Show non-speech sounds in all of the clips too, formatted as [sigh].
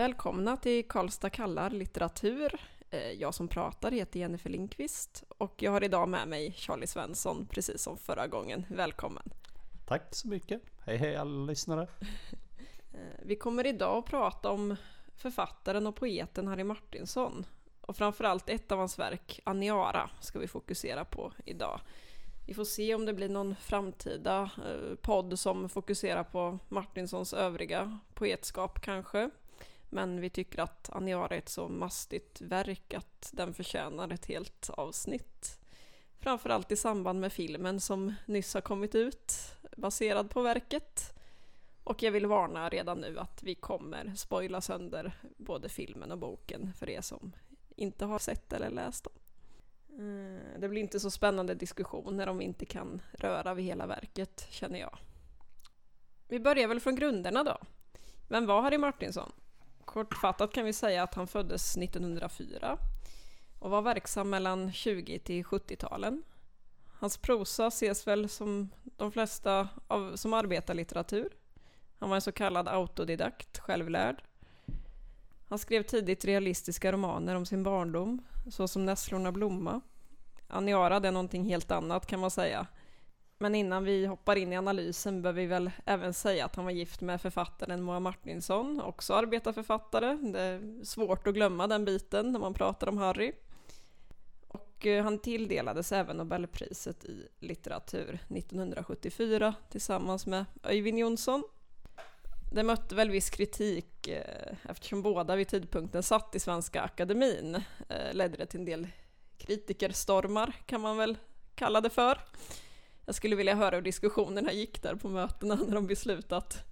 Välkomna till Karlstad kallar litteratur. Eh, Jag som pratar heter Jennifer Lindqvist och jag har idag med mig Charlie Svensson, precis som förra gången. Välkommen! Tack så mycket. Hej hej alla lyssnare. [laughs] Eh, Vi kommer idag att prata om författaren och poeten Harry Martinsson. Och framförallt ett av hans verk, Aniara, ska vi fokusera på idag. Vi får se om det blir någon framtida eh, podd som fokuserar på Martinssons övriga poetskap kanske. Men vi tycker att Aniara är ett så mastigt verk att den förtjänar ett helt avsnitt. Framförallt i samband med filmen som nyss har kommit ut, baserad på verket. Och jag vill varna redan nu att vi kommer spoila sönder både filmen och boken för er som inte har sett eller läst dem. Eh, det blir inte så spännande diskussioner om vi inte kan röra vid hela verket, känner jag. Vi börjar väl från grunderna då. Vem var Harry Martinson? Kortfattat kan vi säga att han föddes 1904 och var verksam mellan 20 till 70-talen. Hans prosa ses väl som de flesta av, som arbetarlitteratur. Han var en så kallad autodidakt, självlärd. Han skrev tidigt realistiska romaner om sin barndom, såsom Nässlorna blomma. Aniara det är någonting helt annat kan man säga. Men innan vi hoppar in i analysen bör vi väl även säga att han var gift med författaren Moa Martinsson, också arbetarförfattare. Det är svårt att glömma den biten när man pratar om Harry. Och eh, han tilldelades även Nobelpriset i litteratur 1974 tillsammans med Öyvind Jonsson. Det mötte väl viss kritik eh, eftersom båda vid tidpunkten satt i Svenska Akademin. Eh, ledde det till en del kritikerstormar kan man väl kalla det för. Jag skulle vilja höra hur diskussionerna gick där på mötena när de beslutade att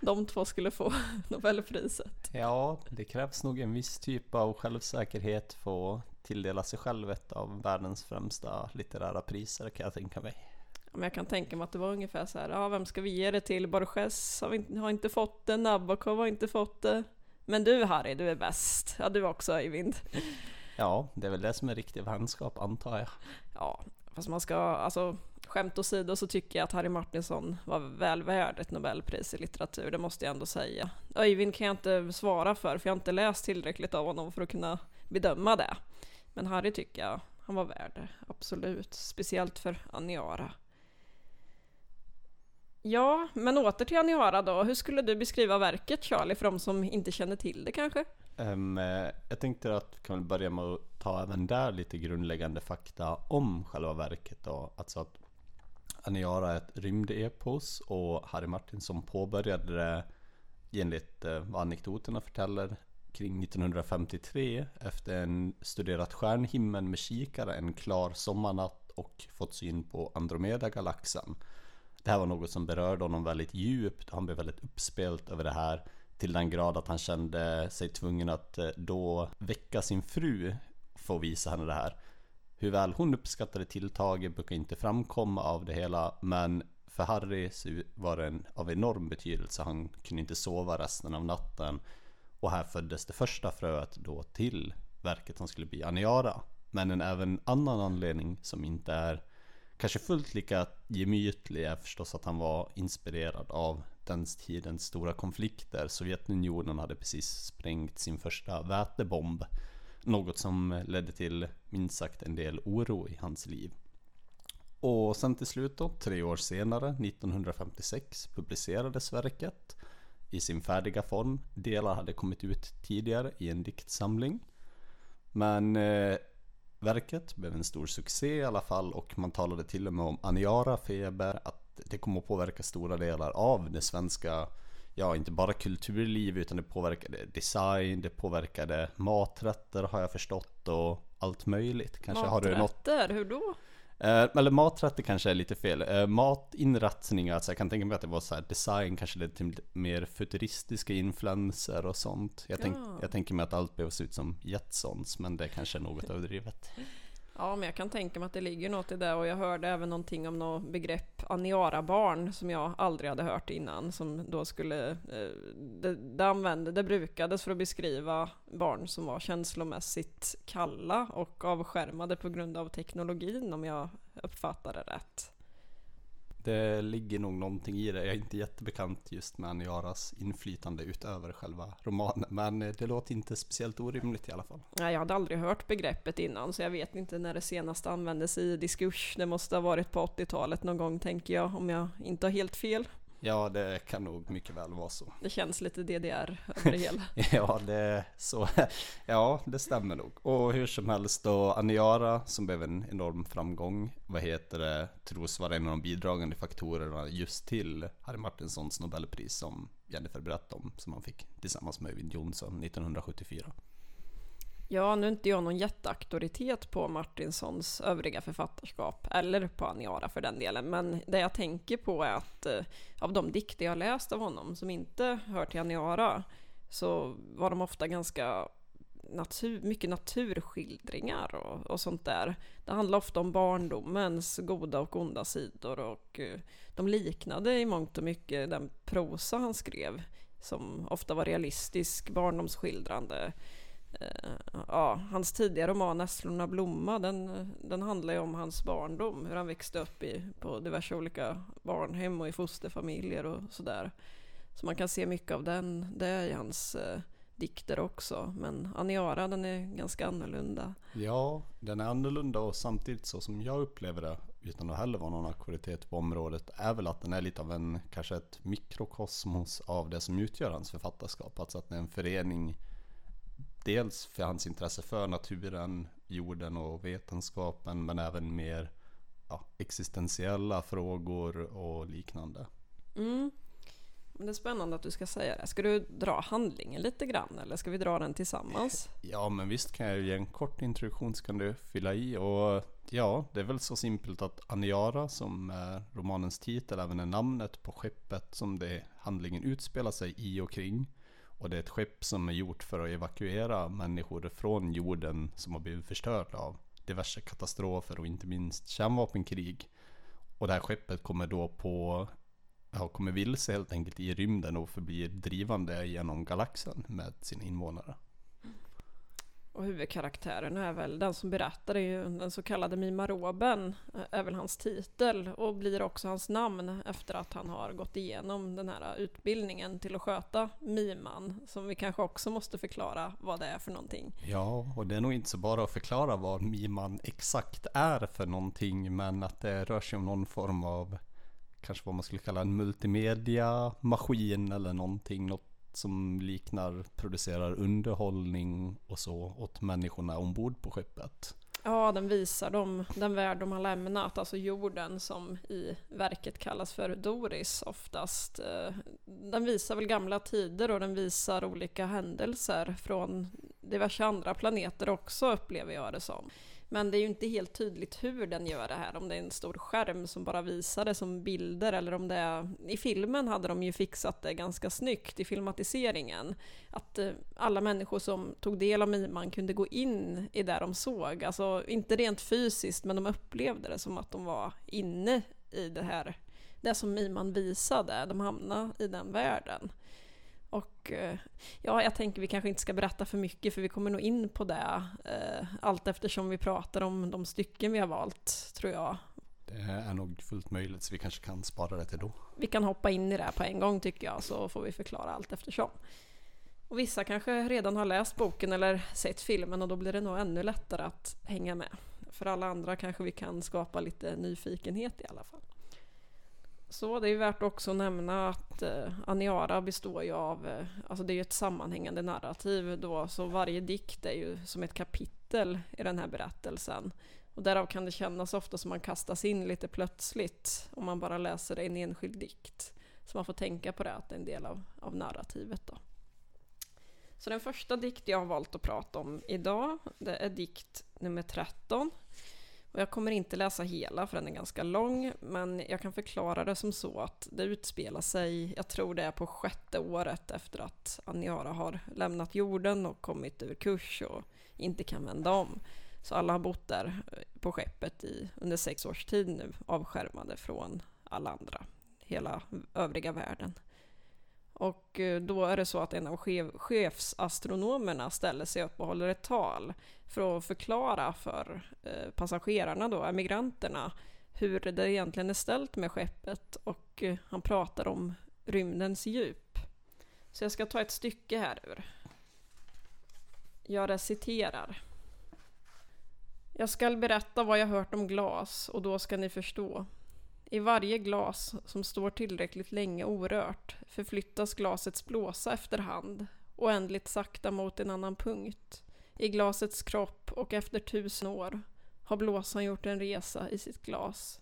de två skulle få [laughs] Nobelpriset. Ja, det krävs nog en viss typ av självsäkerhet för att tilldela sig själv ett av världens främsta litterära priser kan jag tänka mig. Ja, Men jag kan tänka mig att det var ungefär så här, ja vem ska vi ge det till? Borges har, vi, inte- har inte fått det, Nabokov har inte fått det. Men du Harry, du är bäst. Ja, du också Öyvind. Ja, det är väl det som är riktig vänskap antar jag. Ja, fast man ska, alltså skämt åsido så tycker jag att Harry Martinsson var väl värd ett Nobelpris i litteratur, det måste jag ändå säga. Öyvind kan jag inte svara för, för jag har inte läst tillräckligt av honom för att kunna bedöma det. Men Harry tycker jag han var värd det, absolut. Speciellt för Aniara. Ja, men åter till Aniara då. Hur skulle du beskriva verket Charlie för de som inte känner till det kanske? Um, jag tänkte att vi kan börja med att ta även där lite grundläggande fakta om själva verket då. Alltså att Aniara är ett rymdepos och Harry Martinsson påbörjade det enligt eh, vad anekdoterna förtäller kring 1953 efter en studerat stjärnhimlen med kikare en klar sommarnatt och fått syn på Andromeda-galaxen. Det här var något som berörde honom väldigt djupt han blev väldigt uppspelt över det här till den grad att han kände sig tvungen att eh, då väcka sin fru för att visa henne det här. Hur väl hon uppskattade tilltaget brukar inte framkomma av det hela men för Harry så var det av enorm betydelse. Han kunde inte sova resten av natten och här föddes det första fröet då till verket som skulle bli Aniara. Men en även annan anledning som inte är kanske fullt lika gemytlig är förstås att han var inspirerad av den tidens stora konflikter. Sovjetunionen hade precis sprängt sin första vätebomb. Något som ledde till minst sagt en del oro i hans liv. Och sen till slut då, tre år senare, 1956, publicerades verket i sin färdiga form. Delar hade kommit ut tidigare i en diktsamling. Men eh, verket blev en stor succé i alla fall och man talade till och med om Aniara-feber, att det kommer att påverka stora delar av det svenska, ja inte bara kulturliv utan det påverkade design, det påverkade maträtter har jag förstått och allt möjligt. Kanske har du något Maträtter, hur då? Eh, eller maträtter kanske är lite fel. Eh, matinrättningar, alltså jag kan tänka mig att det var så här design kanske lite till mer futuristiska influenser och sånt. Jag, tänk, Ja. jag tänker mig att allt behöver se ut som Jetsons, men det kanske är något överdrivet. Ja, men jag kan tänka mig att det ligger något i det och jag hörde även någonting om något begrepp aniara-barn som jag aldrig hade hört innan som då skulle, eh, det, det, använde, det brukades för att beskriva barn som var känslomässigt kalla och avskärmade på grund av teknologin om jag uppfattade det rätt det ligger nog någonting i det. Jag är inte jättebekant just med Aniaras inflytande utöver själva romanen. Men det låter inte speciellt orimligt i alla fall. Nej, jag hade aldrig hört begreppet innan så jag vet inte när det senast användes i diskurs. Det måste ha varit på 80-talet någon gång tänker jag om jag inte har helt fel. Ja, det kan nog mycket väl vara så. Det känns lite DDR över det hela. [laughs] ja, det så. [laughs] Ja, det stämmer nog. Och hur som helst då, Aniara som blev en enorm framgång, vad heter det, tros vara en av de bidragande faktorerna just till Harry Martinsons Nobelpris som Jennifer berättade om, som han fick tillsammans med Övin Johnson 1974. Ja, nu är inte jag någon jätteauktoritet på Martinsons övriga författarskap, eller på Aniara för den delen, men det jag tänker på är att eh, av de dikter jag läst av honom som inte hör till Aniara, så var de ofta ganska natur, mycket naturskildringar och, och, sånt där. Det handlar ofta om barndomens goda och onda sidor och eh, de liknade i mångt och mycket den prosa han skrev, som ofta var realistisk, barndomsskildrande Eh, Eh, ja, hans tidiga roman Nässlorna blomma, den, den handlar ju om hans barndom, hur han växte upp i, på diverse olika barnhem och i fosterfamiljer och sådär. Så man kan se mycket av den, det i hans eh, dikter också. Men Aniara, den är ganska annorlunda. Ja, den är annorlunda och samtidigt så som jag upplever det, utan att heller vara någon auktoritet på området, är väl att den är lite av en, kanske ett mikrokosmos av det som utgör hans författarskap. Alltså att det är en förening dels för hans intresse för naturen, jorden och vetenskapen men även mer ja, existentiella frågor och liknande. Mm. Det är spännande att du ska säga det. Ska du dra handlingen lite grann eller ska vi dra den tillsammans? Ja men visst kan jag ge en kort introduktion så kan du fylla i och ja det är väl så simpelt att Aniara som är romanens titel även är namnet på skeppet som det handlingen utspelar sig i och kring. Och det är ett skepp som är gjort för att evakuera människor från jorden som har blivit förstörd av diverse katastrofer och inte minst kärnvapenkrig. Och det här skeppet kommer då på, ja, kommer vilse helt enkelt i rymden och förblir drivande genom galaxen med sina invånare. Och huvudkaraktären är väl den som berättar, är ju den så kallade Mimaroben, eh, är väl hans titel och blir också hans namn efter att han har gått igenom den här utbildningen till att sköta miman, som vi kanske också måste förklara vad det är för någonting. Ja, och det är nog inte så bara att förklara vad miman exakt är för någonting, men att det rör sig om någon form av kanske vad man skulle kalla en multimedia maskin eller någonting, något som liknar, producerar underhållning och så åt människorna ombord på skeppet. Ja, den visar dem, den värld de har lämnat, alltså jorden som i verket kallas för Doris oftast. Eh, den visar väl gamla tider och den visar olika händelser från diverse andra planeter också upplever jag det som. Men det är ju inte helt tydligt hur den gör det här, om det är en stor skärm som bara visar det som bilder eller om det är... I filmen hade de ju fixat det ganska snyggt i filmatiseringen. Att eh, alla människor som tog del av Miman kunde gå in i det de såg. Alltså inte rent fysiskt, men de upplevde det som att de var inne i det här, det som Miman visade. De hamnade i den världen. Och eh, ja, jag tänker vi kanske inte ska berätta för mycket för vi kommer nog in på det eh, allt eftersom vi pratar om de stycken vi har valt, tror jag. Det är nog fullt möjligt så vi kanske kan spara det till då. Vi kan hoppa in i det på en gång tycker jag så får vi förklara allt eftersom. Och vissa kanske redan har läst boken eller sett filmen och då blir det nog ännu lättare att hänga med. För alla andra kanske vi kan skapa lite nyfikenhet i alla fall. Så det är värt också att nämna att eh, Aniara består ju av, eh, alltså det är ju ett sammanhängande narrativ då, så varje dikt är ju som ett kapitel i den här berättelsen. Och därav kan det kännas ofta som man kastas in lite plötsligt om man bara läser en enskild dikt. Så man får tänka på det, att det är en del av, av narrativet då. Så den första dikt jag har valt att prata om idag, det är dikt nummer 13 och jag kommer inte läsa hela för den är ganska lång, men jag kan förklara det som så att det utspelar sig, jag tror det är på sjätte året efter att Aniara har lämnat jorden och kommit ur kurs och inte kan vända om. Så alla har bott där på skeppet i, under sex års tid nu, avskärmade från alla andra, hela övriga världen. Och eh, då är det så att en av chefsastronomerna ställer sig upp och håller ett tal för att förklara för eh, passagerarna då, emigranterna, hur det egentligen är ställt med skeppet och eh, han pratar om rymdens djup. Så jag ska ta ett stycke här ur. Jag reciterar. Jag skall berätta vad jag hört om glas och då ska ni förstå. I varje glas som står tillräckligt länge orört förflyttas glasets blåsa efterhand oändligt sakta mot en annan punkt i glasets kropp och efter tusen år har blåsan gjort en resa i sitt glas.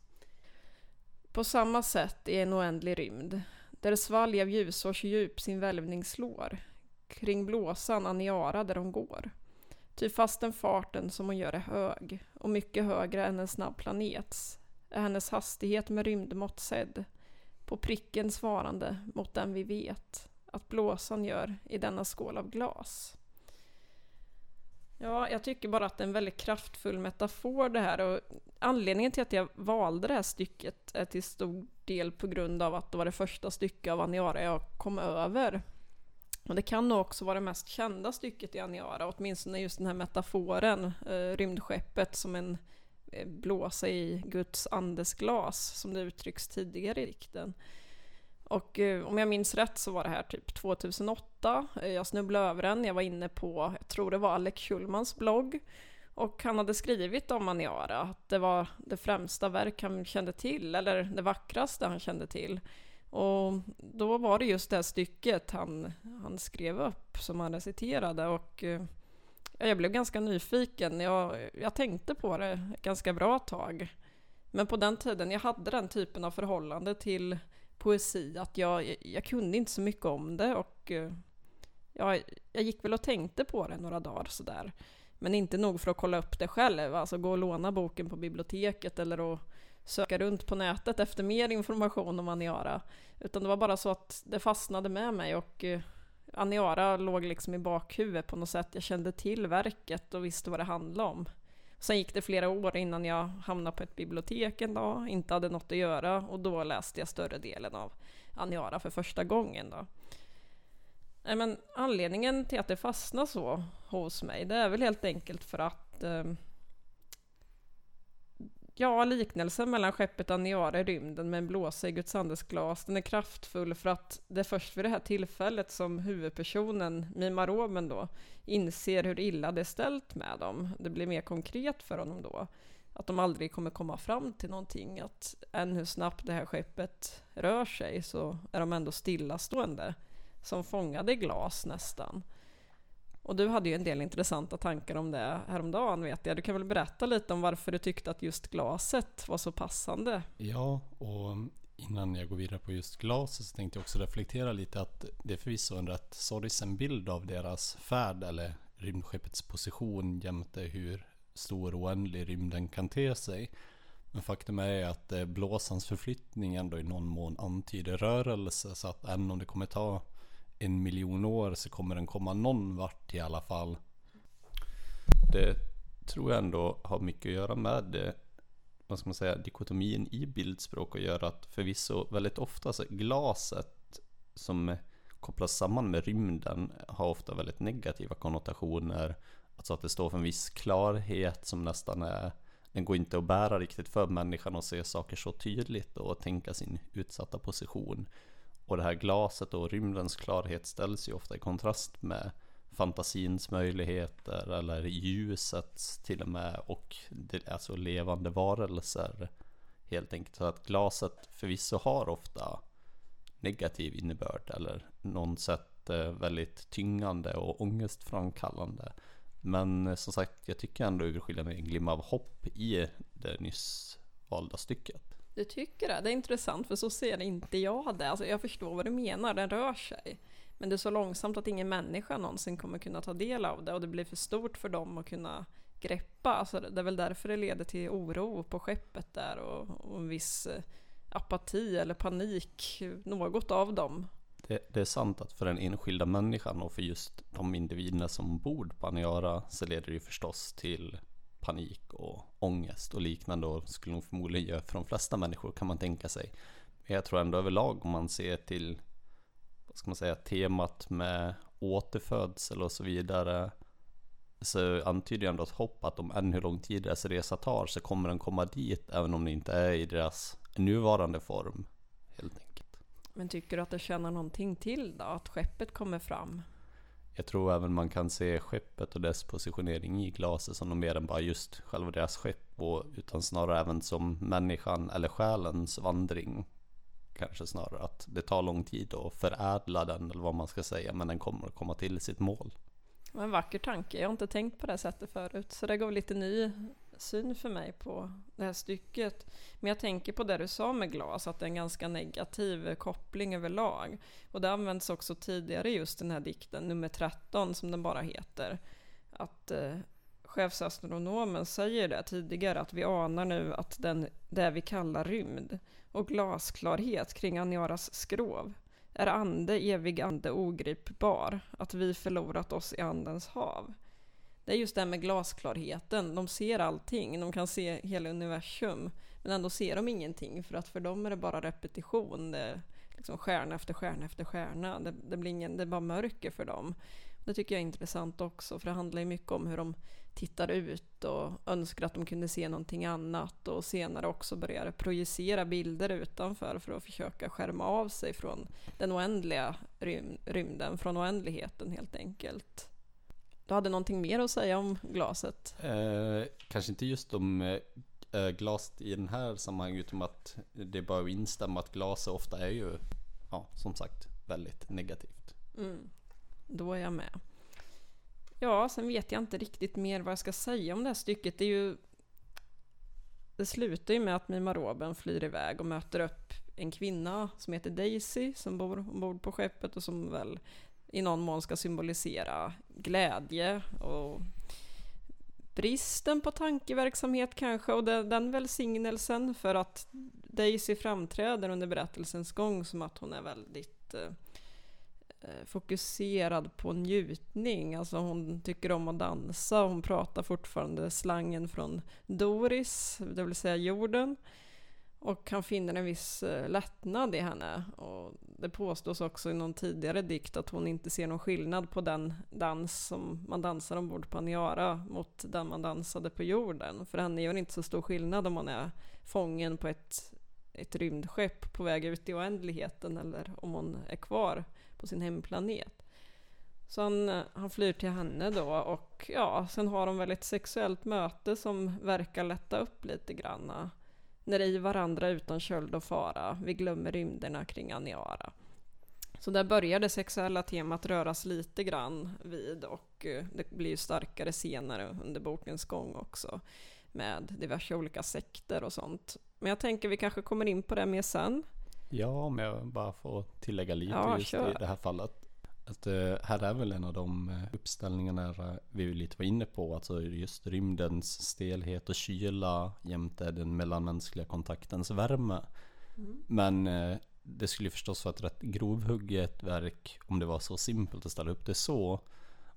På samma sätt i en oändlig rymd, där svalg av ljusårs djup sin välvning slår, kring blåsan Aniara där de går. Ty fastän farten som hon gör är hög, och mycket högre än en snabb planets, är hennes hastighet med rymdmått sedd, på pricken svarande mot den vi vet att blåsan gör i denna skål av glas. Ja, jag tycker bara att det är en väldigt kraftfull metafor det här och anledningen till att jag valde det här stycket är till stor del på grund av att det var det första stycket av Aniara jag kom över. Och det kan nog också vara det mest kända stycket i Aniara, åtminstone just den här metaforen, eh, rymdskeppet som en Eh, blåsa i Guds andes glas, som det uttrycks tidigare i dikten. Och eh, om jag minns rätt så var det här typ 2008. Eh, jag snubblade över den. Jag var inne på, jag tror det var Alex Schulmans blogg. Och han hade skrivit om Aniara, att det var det främsta verk han kände till, eller det vackraste han kände till. Och då var det just det här stycket han, han skrev upp som han reciterade och eh, jag blev ganska nyfiken. Jag, jag tänkte på det ett ganska bra tag. Men på den tiden, jag hade den typen av förhållande till poesi att jag, jag kunde inte så mycket om det och eh, ja, jag gick väl och tänkte på det några dagar sådär. Men inte nog för att kolla upp det själv, alltså gå och låna boken på biblioteket eller att söka runt på nätet efter mer information om Aniara. Utan det var bara så att det fastnade med mig och eh, Aniara låg liksom i bakhuvudet på något sätt. Jag kände till verket och visste vad det handlade om. Sen gick det flera år innan jag hamnade på ett bibliotek en dag, inte hade något att göra och då läste jag större delen av Aniara för första gången. Då. Men anledningen till att det fastnade så hos mig, det är väl helt enkelt för att eh, Ja, liknelsen mellan skeppet Aniara i rymden med en blåsa i Guds andes glas, den är kraftfull för att det är först vid det här tillfället som huvudpersonen, Mimaromen då, inser hur illa det är ställt med dem. Det blir mer konkret för honom då. Att de aldrig kommer komma fram till någonting, att än hur snabbt det här skeppet rör sig så är de ändå stillastående, som fångade i glas nästan. Och du hade ju en del intressanta tankar om det häromdagen vet jag. Du kan väl berätta lite om varför du tyckte att just glaset var så passande? Ja, och innan jag går vidare på just glaset så tänkte jag också reflektera lite att det är förvisso en rätt sorgsen bild av deras färd eller rymdskeppets position jämte hur stor och oändlig rymden kan te sig. Men faktum är att eh, blåsans förflyttning ändå i någon mån antyder rörelse så att även om det kommer ta en miljon år så kommer den komma någon vart i alla fall. Det tror jag ändå har mycket att göra med det, vad ska man säga, dikotomin i bildspråk och gör att förvisso väldigt ofta så glaset som kopplas samman med rymden har ofta väldigt negativa konnotationer. Alltså att det står för en viss klarhet som nästan är den går inte att bära riktigt för människan att se saker så tydligt och tänka sin utsatta position. Och det här glaset och rymdens klarhet ställs ju ofta i kontrast med fantasins möjligheter eller ljusets till och med och det, alltså levande varelser helt enkelt. Så att glaset förvisso har ofta negativ innebörd eller någon sätt eh, väldigt tyngande och ångestframkallande. Men eh, som sagt, jag tycker ändå urskilja mig en glimma av hopp i det nyss valda stycket. Du tycker det? Det är intressant för så ser inte jag det. Alltså jag förstår vad du menar, den rör sig. Men det är så långsamt att ingen människa någonsin kommer kunna ta del av det och det blir för stort för dem att kunna greppa. Alltså det är väl därför det leder till oro på skeppet där och, och en viss eh, apati eller panik, något av dem. Det, det, är sant att för den enskilda människan och för just de individerna som bor på Aniara så leder det ju förstås till panik och ångest och liknande och skulle nog förmodligen göra för de flesta människor kan man tänka sig. Men jag tror ändå överlag om man ser till vad ska man säga, temat med återfödsel och så vidare så antyder ändå ett hopp att om än hur lång tid deras resa tar så kommer den komma dit även om det inte är i deras nuvarande form. Helt enkelt. Men tycker du att det tjänar någonting till då? Att skeppet kommer fram? Jag tror även man kan se skeppet och dess positionering i glaset som mer än bara just själva deras skepp och, utan snarare även som människan eller själens vandring. Kanske snarare att det tar lång tid att förädla den eller vad man ska säga men den kommer att komma till sitt mål. En vacker tanke, jag har inte tänkt på det sättet förut så det gav lite ny syn för mig på det här stycket. Men jag tänker på det du sa med glas, att det är en ganska negativ koppling överlag. Och det används också tidigare just den här dikten, nummer 13 som den bara heter. Att eh, chefsastronomen säger det tidigare, att vi anar nu att den, det vi kallar rymd och glasklarhet kring Aniaras skrov är ande, evig ande, ogripbar, att vi förlorat oss i andens hav. Det är just det här med glasklarheten. De ser allting, de kan se hela universum. Men ändå ser de ingenting för att för dem är det bara repetition. Det är liksom stjärna efter stjärna efter stjärna. Det, det, blir ingen, det är bara mörker för dem. Det tycker jag är intressant också för det handlar ju mycket om hur de tittar ut och önskar att de kunde se någonting annat och senare också börjar projicera bilder utanför för att försöka skärma av sig från den oändliga rymden, från oändligheten helt enkelt. Du hade någonting mer att säga om glaset? Eh, kanske inte just om eh, glaset i den här sammanhanget, utom att det är bara att instämma att glaset ofta är ju, ja, som sagt, väldigt negativt. Mm. Då är jag med. Ja, sen vet jag inte riktigt mer vad jag ska säga om det här stycket. Det är ju... Det slutar ju med att Mima Roben flyr iväg och möter upp en kvinna som heter Daisy som bor ombord på skeppet och som väl i någon mån ska symbolisera glädje och bristen på tankeverksamhet kanske och den välsignelsen för att Daisy framträder under berättelsens gång som att hon är väldigt eh, eh fokuserad på njutning. Alltså hon tycker om att dansa, och hon pratar fortfarande slangen från Doris, det vill säga jorden. Och han finner en viss eh, lättnad i henne. Och det påstås också i någon tidigare dikt att hon inte ser någon skillnad på den dans som man dansar ombord på Aniara mot den man dansade på jorden. För henne gör det inte så stor skillnad om man är fången på ett, ett rymdskepp på väg ut i oändligheten eller om hon är kvar på sin hemplanet. Så han, eh, han flyr till henne då och ja, sen har de väl ett sexuellt möte som verkar lätta upp lite granna när i varandra utan köld och fara, vi glömmer rymderna kring Aniara. Så där börjar det sexuella temat röras lite grann vid och eh, det blir ju starkare senare under bokens gång också med diverse olika sekter och sånt. Men jag tänker vi kanske kommer in på det mer sen. Ja, om jag bara får tillägga lite ja, just kör. i det här fallet. Att, uh, här är väl en av de uh, uppställningarna vi lite var inne på, alltså just rymdens stelhet och kyla jämte den mellanmänskliga kontaktens värme. Mm. Men det skulle förstås vara ett rätt grovhugget verk om det var så simpelt att ställa upp det så.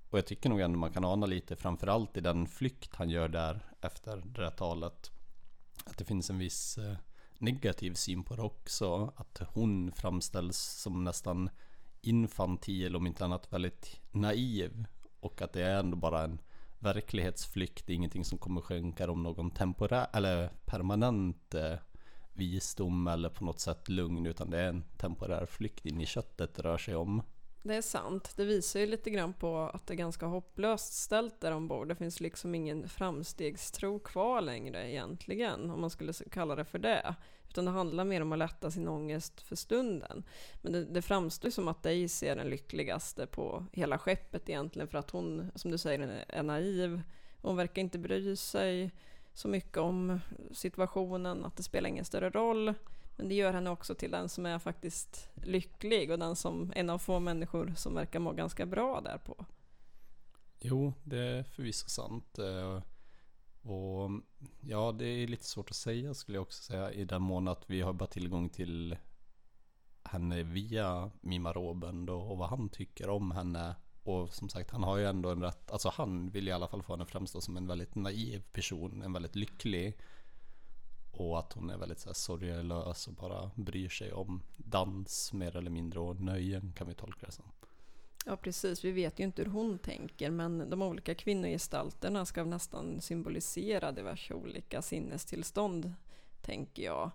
Och jag tycker nog ändå man kan ana lite, framförallt i den flykt han gör där efter det där talet, att det finns en viss negativ syn på det också. Att hon framställs som nästan infantil, om inte annat väldigt naiv. Och att det är ändå bara en verklighetsflykt, det är ingenting som kommer skänka dem någon temporär eller permanent eh, visdom eller på något sätt lugn, utan det är en temporär flykt in i köttet det rör sig om. Det är sant. Det visar ju lite grann på att det är ganska hopplöst ställt där ombord. Det finns liksom ingen framstegstro kvar längre egentligen, om man skulle kalla det för det. Utan det handlar mer om att lätta sin ångest för stunden. Men det, det framstår som att Daisy är den lyckligaste på hela skeppet egentligen för att hon, som du säger, är naiv. Hon verkar inte bry sig så mycket om situationen, att det spelar ingen större roll. Men det gör henne också till den som är faktiskt lycklig och den som en av få människor som verkar må ganska bra därpå. Jo, det är förvisso sant. Eh, och ja, det är lite svårt att säga skulle jag också säga i den mån att vi har bara tillgång till henne via Mima Roben och vad han tycker om henne. Och som sagt, han har ju ändå en rätt, alltså han vill i alla fall få henne framstå som en väldigt naiv person, en väldigt lycklig. Och att hon är väldigt så här sorglös och bara bryr sig om dans mer eller mindre och nöjen kan vi tolka det som. Ja precis, vi vet ju inte hur hon tänker men de olika kvinnogestalterna ska nästan symbolisera diverse olika sinnestillstånd, tänker jag.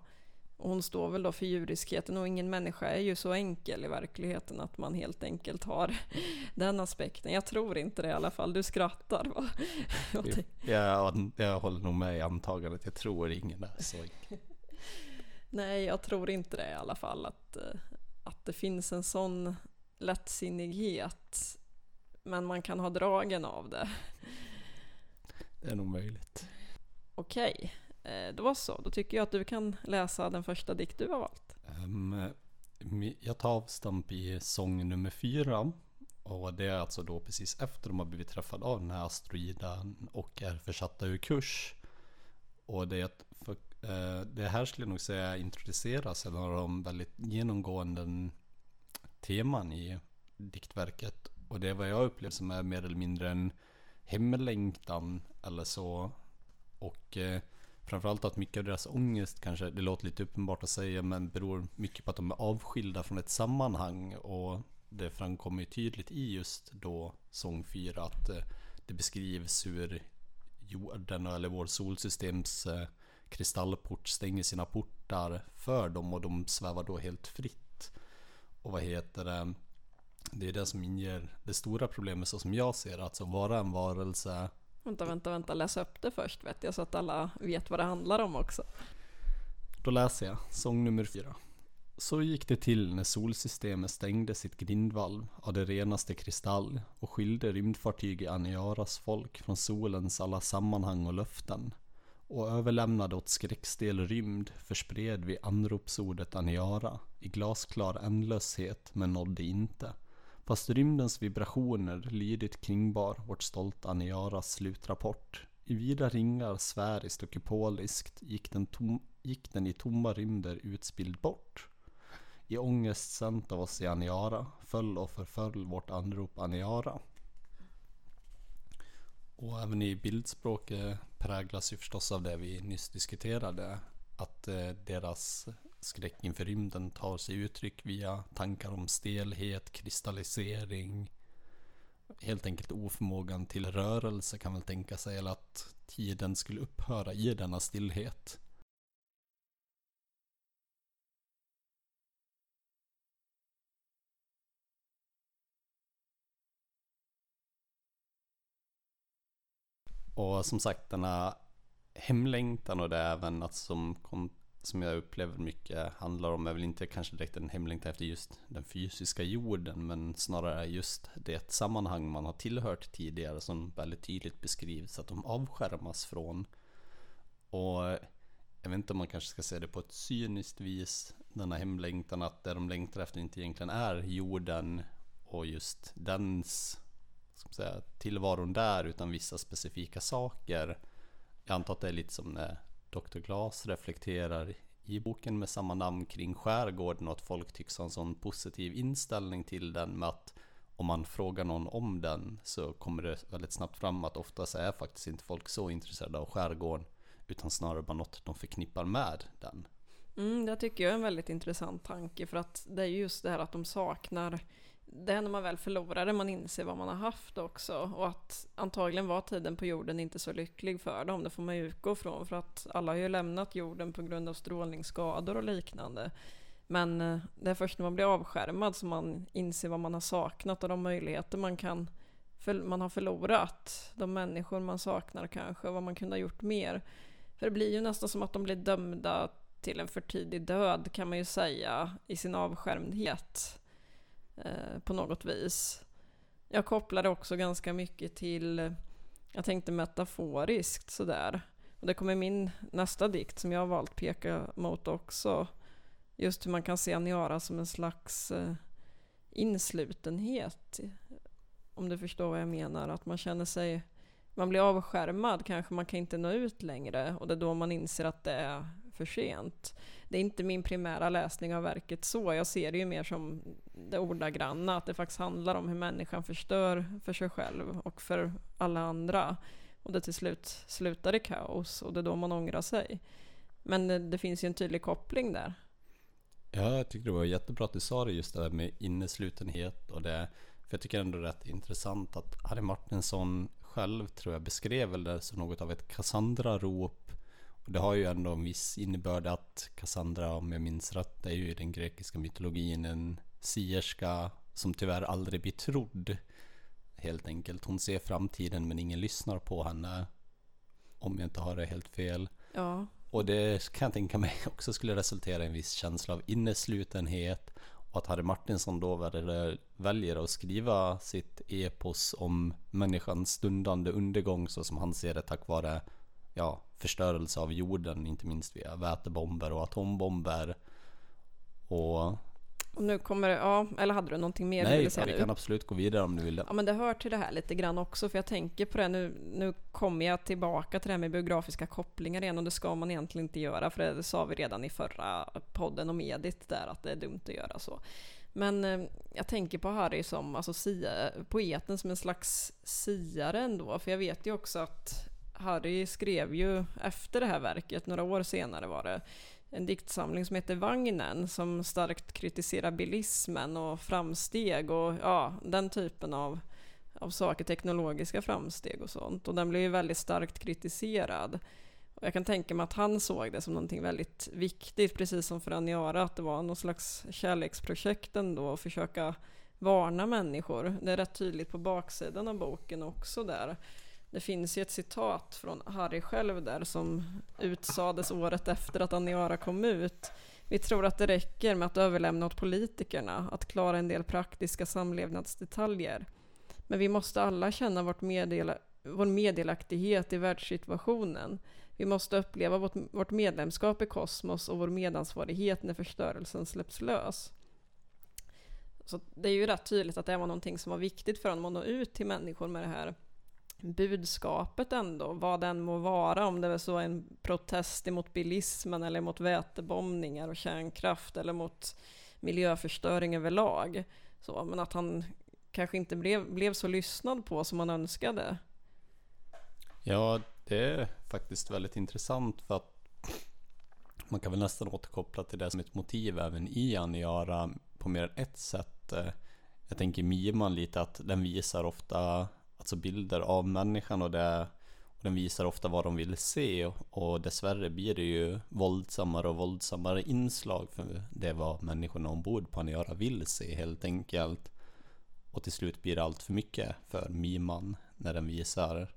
Och hon står väl då för djuriskheten och ingen människa är ju så enkel i verkligheten att man helt enkelt har [laughs] den aspekten. Jag tror inte det i alla fall. Du skrattar va? [laughs] Jag, jag håller nog med i antagandet. Jag tror ingen är så enkel. Nej, jag tror inte det i alla fall. Att, eh, att det finns en sån lättsinnighet. Men man kan ha dragen av det. Det är nog möjligt. Okej. Eh, då så, då tycker jag att du kan läsa den första dikt du har valt. Um, jag tar avstamp i sång nummer fyra. Och det är alltså då precis efter de har blivit träffade av den här asteroiden och är försatta ur kurs. Och det, för, uh, det här skulle jag nog säga introduceras en av de väldigt genomgående teman i diktverket. Och det är vad jag upplever som är mer eller mindre en hemlängtan eller så. Och eh, Framförallt att mycket av deras ångest kanske, det låter lite uppenbart att säga, men beror mycket på att de är avskilda från ett sammanhang. Och det framkommer ju tydligt i just då sång 4 att eh, det beskrivs hur jorden eller vår solsystems eh, kristallport stänger sina portar för dem och de svävar då helt fritt. Och vad heter det? Det är det som inger det stora problemet så som jag ser det, alltså vara en varelse Vänta, vänta, vänta, läs upp det först vet jag så att alla vet vad det handlar om också. Då läser jag sång nummer fyra. Så gick det till när solsystemet stängde sitt grindvalv av det renaste kristall och skilde rymdfartyget Aniaras folk från solens alla sammanhang och löften och överlämnade åt skräckstel rymd förspred vi anropsordet Aniara i glasklar ändlöshet men nådde inte. Fast rymdens vibrationer lydigt kringbar vårt stolta Aniaras slutrapport. I vida ringar sfäriskt och kupoliskt gick den, tom, gick den i tomma rymder utspild bort. I ångest sänt av oss i Aniara föll och förföll vårt anrop Aniara. Och även i bildspråket eh, präglas ju förstås av det vi nyss diskuterade. Att eh, deras skräck inför rymden tar sig uttryck via tankar om stelhet, kristallisering, helt enkelt oförmågan till rörelse kan man tänka sig, eller att tiden skulle upphöra i denna stillhet. Och som sagt denna hemlängtan och det är även att som som jag upplever mycket handlar om är väl inte kanske direkt en hemlängtan efter just den fysiska jorden men snarare just det sammanhang man har tillhört tidigare som väldigt tydligt beskrivs att de avskärmas från. Och jag vet inte om man kanske ska säga det på ett cyniskt vis denna hemlängtan att det de längtar efter inte egentligen är jorden och just dens Liksom säga, tillvaron där utan vissa specifika saker. Jag antar att det är lite som när Dr. Glas reflekterar i boken med samma namn kring skärgården och att folk tycks ha en sån positiv inställning till den med att om man frågar någon om den så kommer det väldigt snabbt fram att oftast är faktiskt inte folk så intresserade av skärgården utan snarare bara något de förknippar med den. Mm, det tycker jag är en väldigt intressant tanke för att det är just det här att de saknar det är när man väl förlorar det man inser vad man har haft också. Och att antagligen var tiden på jorden inte så lycklig för dem. Det får man ju utgå från. För att alla har ju lämnat jorden på grund av strålningsskador och liknande. Men eh, det är först när man blir avskärmad som man inser vad man har saknat och de möjligheter man kan man har förlorat. De människor man saknar kanske, och vad man kunde ha gjort mer. För det blir ju nästan som att de blir dömda till en för tidig död kan man ju säga i sin avskärmdhet eh, på något vis. Jag kopplade också ganska mycket till, jag tänkte metaforiskt sådär. Och det kommer min nästa dikt som jag har valt peka mot också. Just hur man kan se Aniara som en slags eh, inslutenhet. Om du förstår vad jag menar. Att man känner sig, man blir avskärmad kanske, man kan inte nå ut längre. Och det är då man inser att det är för sent. Det är inte min primära läsning av verket så. Jag ser det ju mer som det ordagranna, att det faktiskt handlar om hur människan förstör för sig själv och för alla andra. Och det till slut slutar i kaos och det är då man ångrar sig. Men det, det finns ju en tydlig koppling där. Ja, jag tycker det var jättebra att du sa det just det där med inneslutenhet och det. För jag tycker ändå det är rätt intressant att Harry Martinsson själv tror jag beskrev väl det som något av ett Cassandra-rop. Och det har ju ändå en viss innebörd att Cassandra, om jag minns rätt, är ju i den grekiska mytologin en sierska som tyvärr aldrig blir trodd. Helt enkelt. Hon ser framtiden men ingen lyssnar på henne. Om jag inte har det helt fel. Ja, Och det kan jag tänka mig [laughs] också skulle resultera i en viss känsla av inneslutenhet. Och att Harry Martinsson då väljer, väljer att skriva sitt epos om människans stundande undergång så som han ser det tack vare ja, förstörelse av jorden, inte minst via vätebomber och atombomber. Och och nu kommer det, ja, eller hade du någonting mer du nej, ville säga vi nu? kan absolut gå vidare om du vill det. Ja men det hör till det här lite grann också för jag tänker på det nu, nu kommer jag tillbaka till det här med biografiska kopplingar igen och det ska man egentligen inte göra för det sa vi redan i förra podden om Edith där att det är dumt att göra så. Men eh, jag tänker på Harry som alltså, sia, poeten som en slags siare ändå för jag vet ju också att Harry skrev ju efter det här verket, några år senare var det, en diktsamling som heter Vagnen som starkt kritiserar bilismen och framsteg och ja, den typen av, av saker, teknologiska framsteg och sånt. Och den blev ju väldigt starkt kritiserad. Och jag kan tänka mig att han såg det som någonting väldigt viktigt, precis som för Aniara, att det var någon slags kärleksprojekt ändå att försöka varna människor. Det är rätt tydligt på baksidan av boken också där. Det finns ju ett citat från Harry själv där som utsades året efter att Aniara kom ut. Vi tror att det räcker med att överlämna åt politikerna att klara en del praktiska samlevnadsdetaljer. Men vi måste alla känna vårt meddela, vår meddelaktighet i världssituationen. Vi måste uppleva vårt, vårt medlemskap i kosmos och vår medansvarighet när förstörelsen släpps lös. Så det är ju rätt tydligt att det var någonting som var viktigt för honom att nå ut till människor med det här budskapet ändå, vad den må vara, om det är så en protest emot bilismen eller mot vätebombningar och kärnkraft eller mot miljöförstöring överlag. Så, men att han kanske inte blev, blev så lyssnad på som man önskade. Ja, det är faktiskt väldigt intressant för att man kan väl nästan återkoppla till det som ett motiv även i Aniara på mer än ett sätt. Eh, jag tänker Miman lite att den visar ofta alltså bilder av människan och, det, och den visar ofta vad de vill se och dessvärre blir det ju våldsammare och våldsammare inslag för det är vad människorna ombord på Aniara vill se helt enkelt. Och till slut blir det allt för mycket för Miman när den visar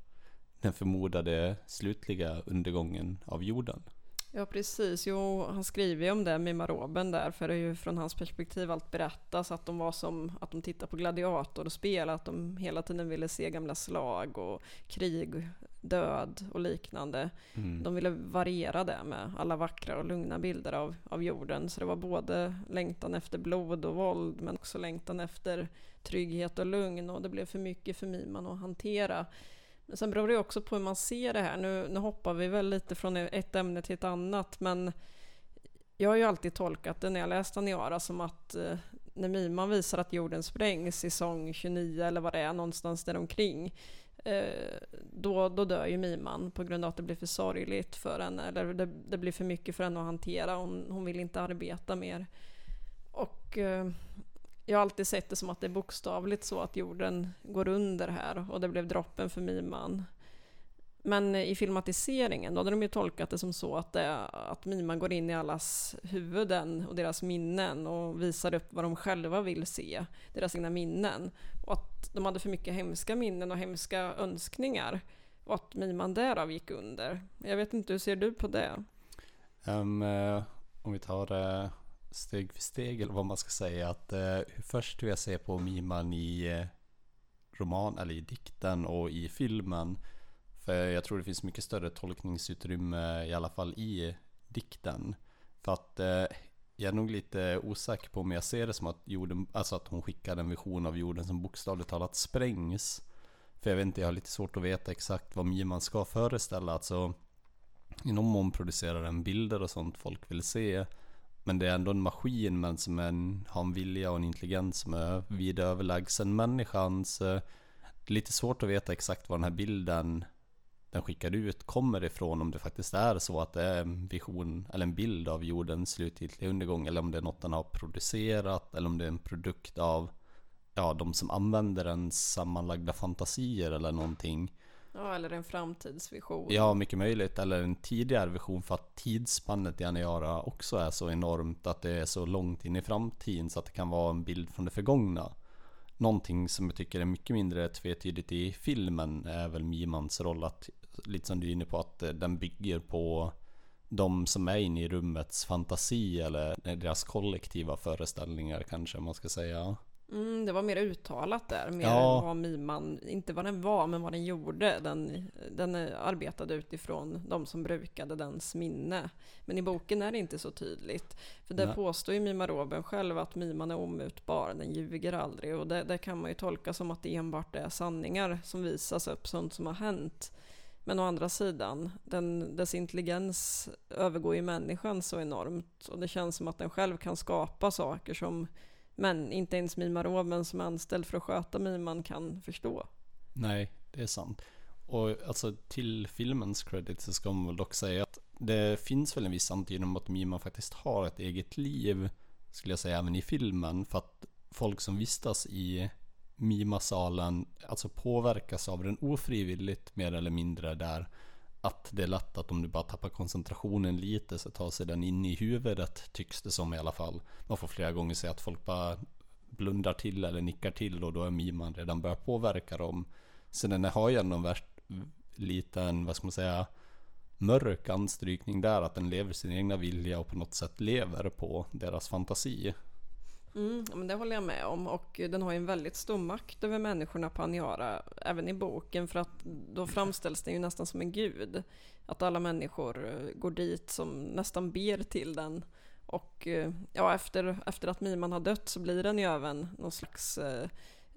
den förmodade slutliga undergången av jorden. Ja precis, jo han skriver ju om det, Mima Roben där, för det är ju från hans perspektiv allt berättas att de var som att de tittar på gladiatorspel, att de hela tiden ville se gamla slag och krig, död och liknande. Mm. De ville variera det med alla vackra och lugna bilder av, av jorden, så det var både längtan efter blod och våld, men också längtan efter trygghet och lugn och det blev för mycket för Miman att hantera. Men sen beror det också på hur man ser det här. Nu, nu hoppar vi väl lite från ett ämne till ett annat, men jag har ju alltid tolkat det när jag läst Aniara som att eh, när Miman visar att jorden sprängs i sång 29 eller vad det är, någonstans där omkring eh, då, då dör ju Miman på grund av att det blir för sorgligt för henne, eller det, det blir för mycket för henne att hantera. Hon, hon vill inte arbeta mer. Och eh, jag har alltid sett det som att det är bokstavligt så att jorden går under här och det blev droppen för Miman. Men i filmatiseringen då hade de ju tolkat det som så att, det, att Miman går in i allas huvuden och deras minnen och visar upp vad de själva vill se, deras egna minnen. Och att de hade för mycket hemska minnen och hemska önskningar. Och att Miman därav gick under. Jag vet inte, hur ser du på det? Um, om vi tar det steg för steg eller vad man ska säga. Att, eh, först hur jag ser på Miman i eh, roman eller i dikten och i filmen. För jag tror det finns mycket större tolkningsutrymme i alla fall i dikten. För att eh, jag är nog lite osäker på om jag ser det som att, jorden, alltså att hon skickar en vision av jorden som bokstavligt talat sprängs. För jag vet inte, jag har lite svårt att veta exakt vad Miman ska föreställa. Alltså, i någon mån producerar den bilder och sånt folk vill se. Men det är ändå en maskin men som en, har en vilja och en intelligens som är vida överlägsen människans. Det är lite svårt att veta exakt var den här bilden den skickar ut kommer ifrån. Om det faktiskt är så att det är en vision eller en bild av jordens slutgiltiga undergång. Eller om det är något den har producerat. Eller om det är en produkt av ja, de som använder en sammanlagda fantasier eller någonting. Ja, eller en framtidsvision. Ja, mycket möjligt. Eller en tidigare vision för att tidsspannet i Aniara också är så enormt att det är så långt in i framtiden så att det kan vara en bild från det förgångna. Någonting som jag tycker är mycket mindre tvetydigt i filmen är väl Mimans roll att, lite som du är inne på, att den bygger på de som är inne i rummets fantasi eller deras kollektiva föreställningar kanske man ska säga. Mm, det var mer uttalat där, mer Ja. vad Miman, inte vad den var, men vad den gjorde. Den, den arbetade utifrån de som brukade dens minne. Men i boken är det inte så tydligt. För där Nej. påstår ju Mima Roben själv att Miman är omutbar, den ljuger aldrig. Och det, det kan man ju tolka som att det enbart är sanningar som visas upp, sånt som har hänt. Men å andra sidan, den, dess intelligens övergår ju människan så enormt. Och det känns som att den själv kan skapa saker som men inte ens Mima Roben som är anställd för att sköta Miman kan förstå. Nej, det är sant. Och alltså till filmens credit så ska man väl dock säga att det finns väl en viss antydan om att Mima faktiskt har ett eget liv, skulle jag säga, även i filmen. För att folk som vistas i Mima-salen alltså påverkas av den ofrivilligt mer eller mindre där. Att det är lätt att om du bara tappar koncentrationen lite så tar sig den in i huvudet tycks det som i alla fall. Man får flera gånger se att folk bara blundar till eller nickar till och då är miman redan börjat påverka dem. Så den har ju ändå en värst, liten, vad ska man säga, mörk anstrykning där att den lever sin egna vilja och på något sätt lever på deras fantasi. Mm, men det håller jag med om och den har ju en väldigt stor makt över människorna på Aniara, även i boken för att då framställs den ju nästan som en gud. Att alla människor eh, går dit som nästan ber till den. Och eh, ja, efter, efter att Miman har dött så blir den ju även någon slags eh,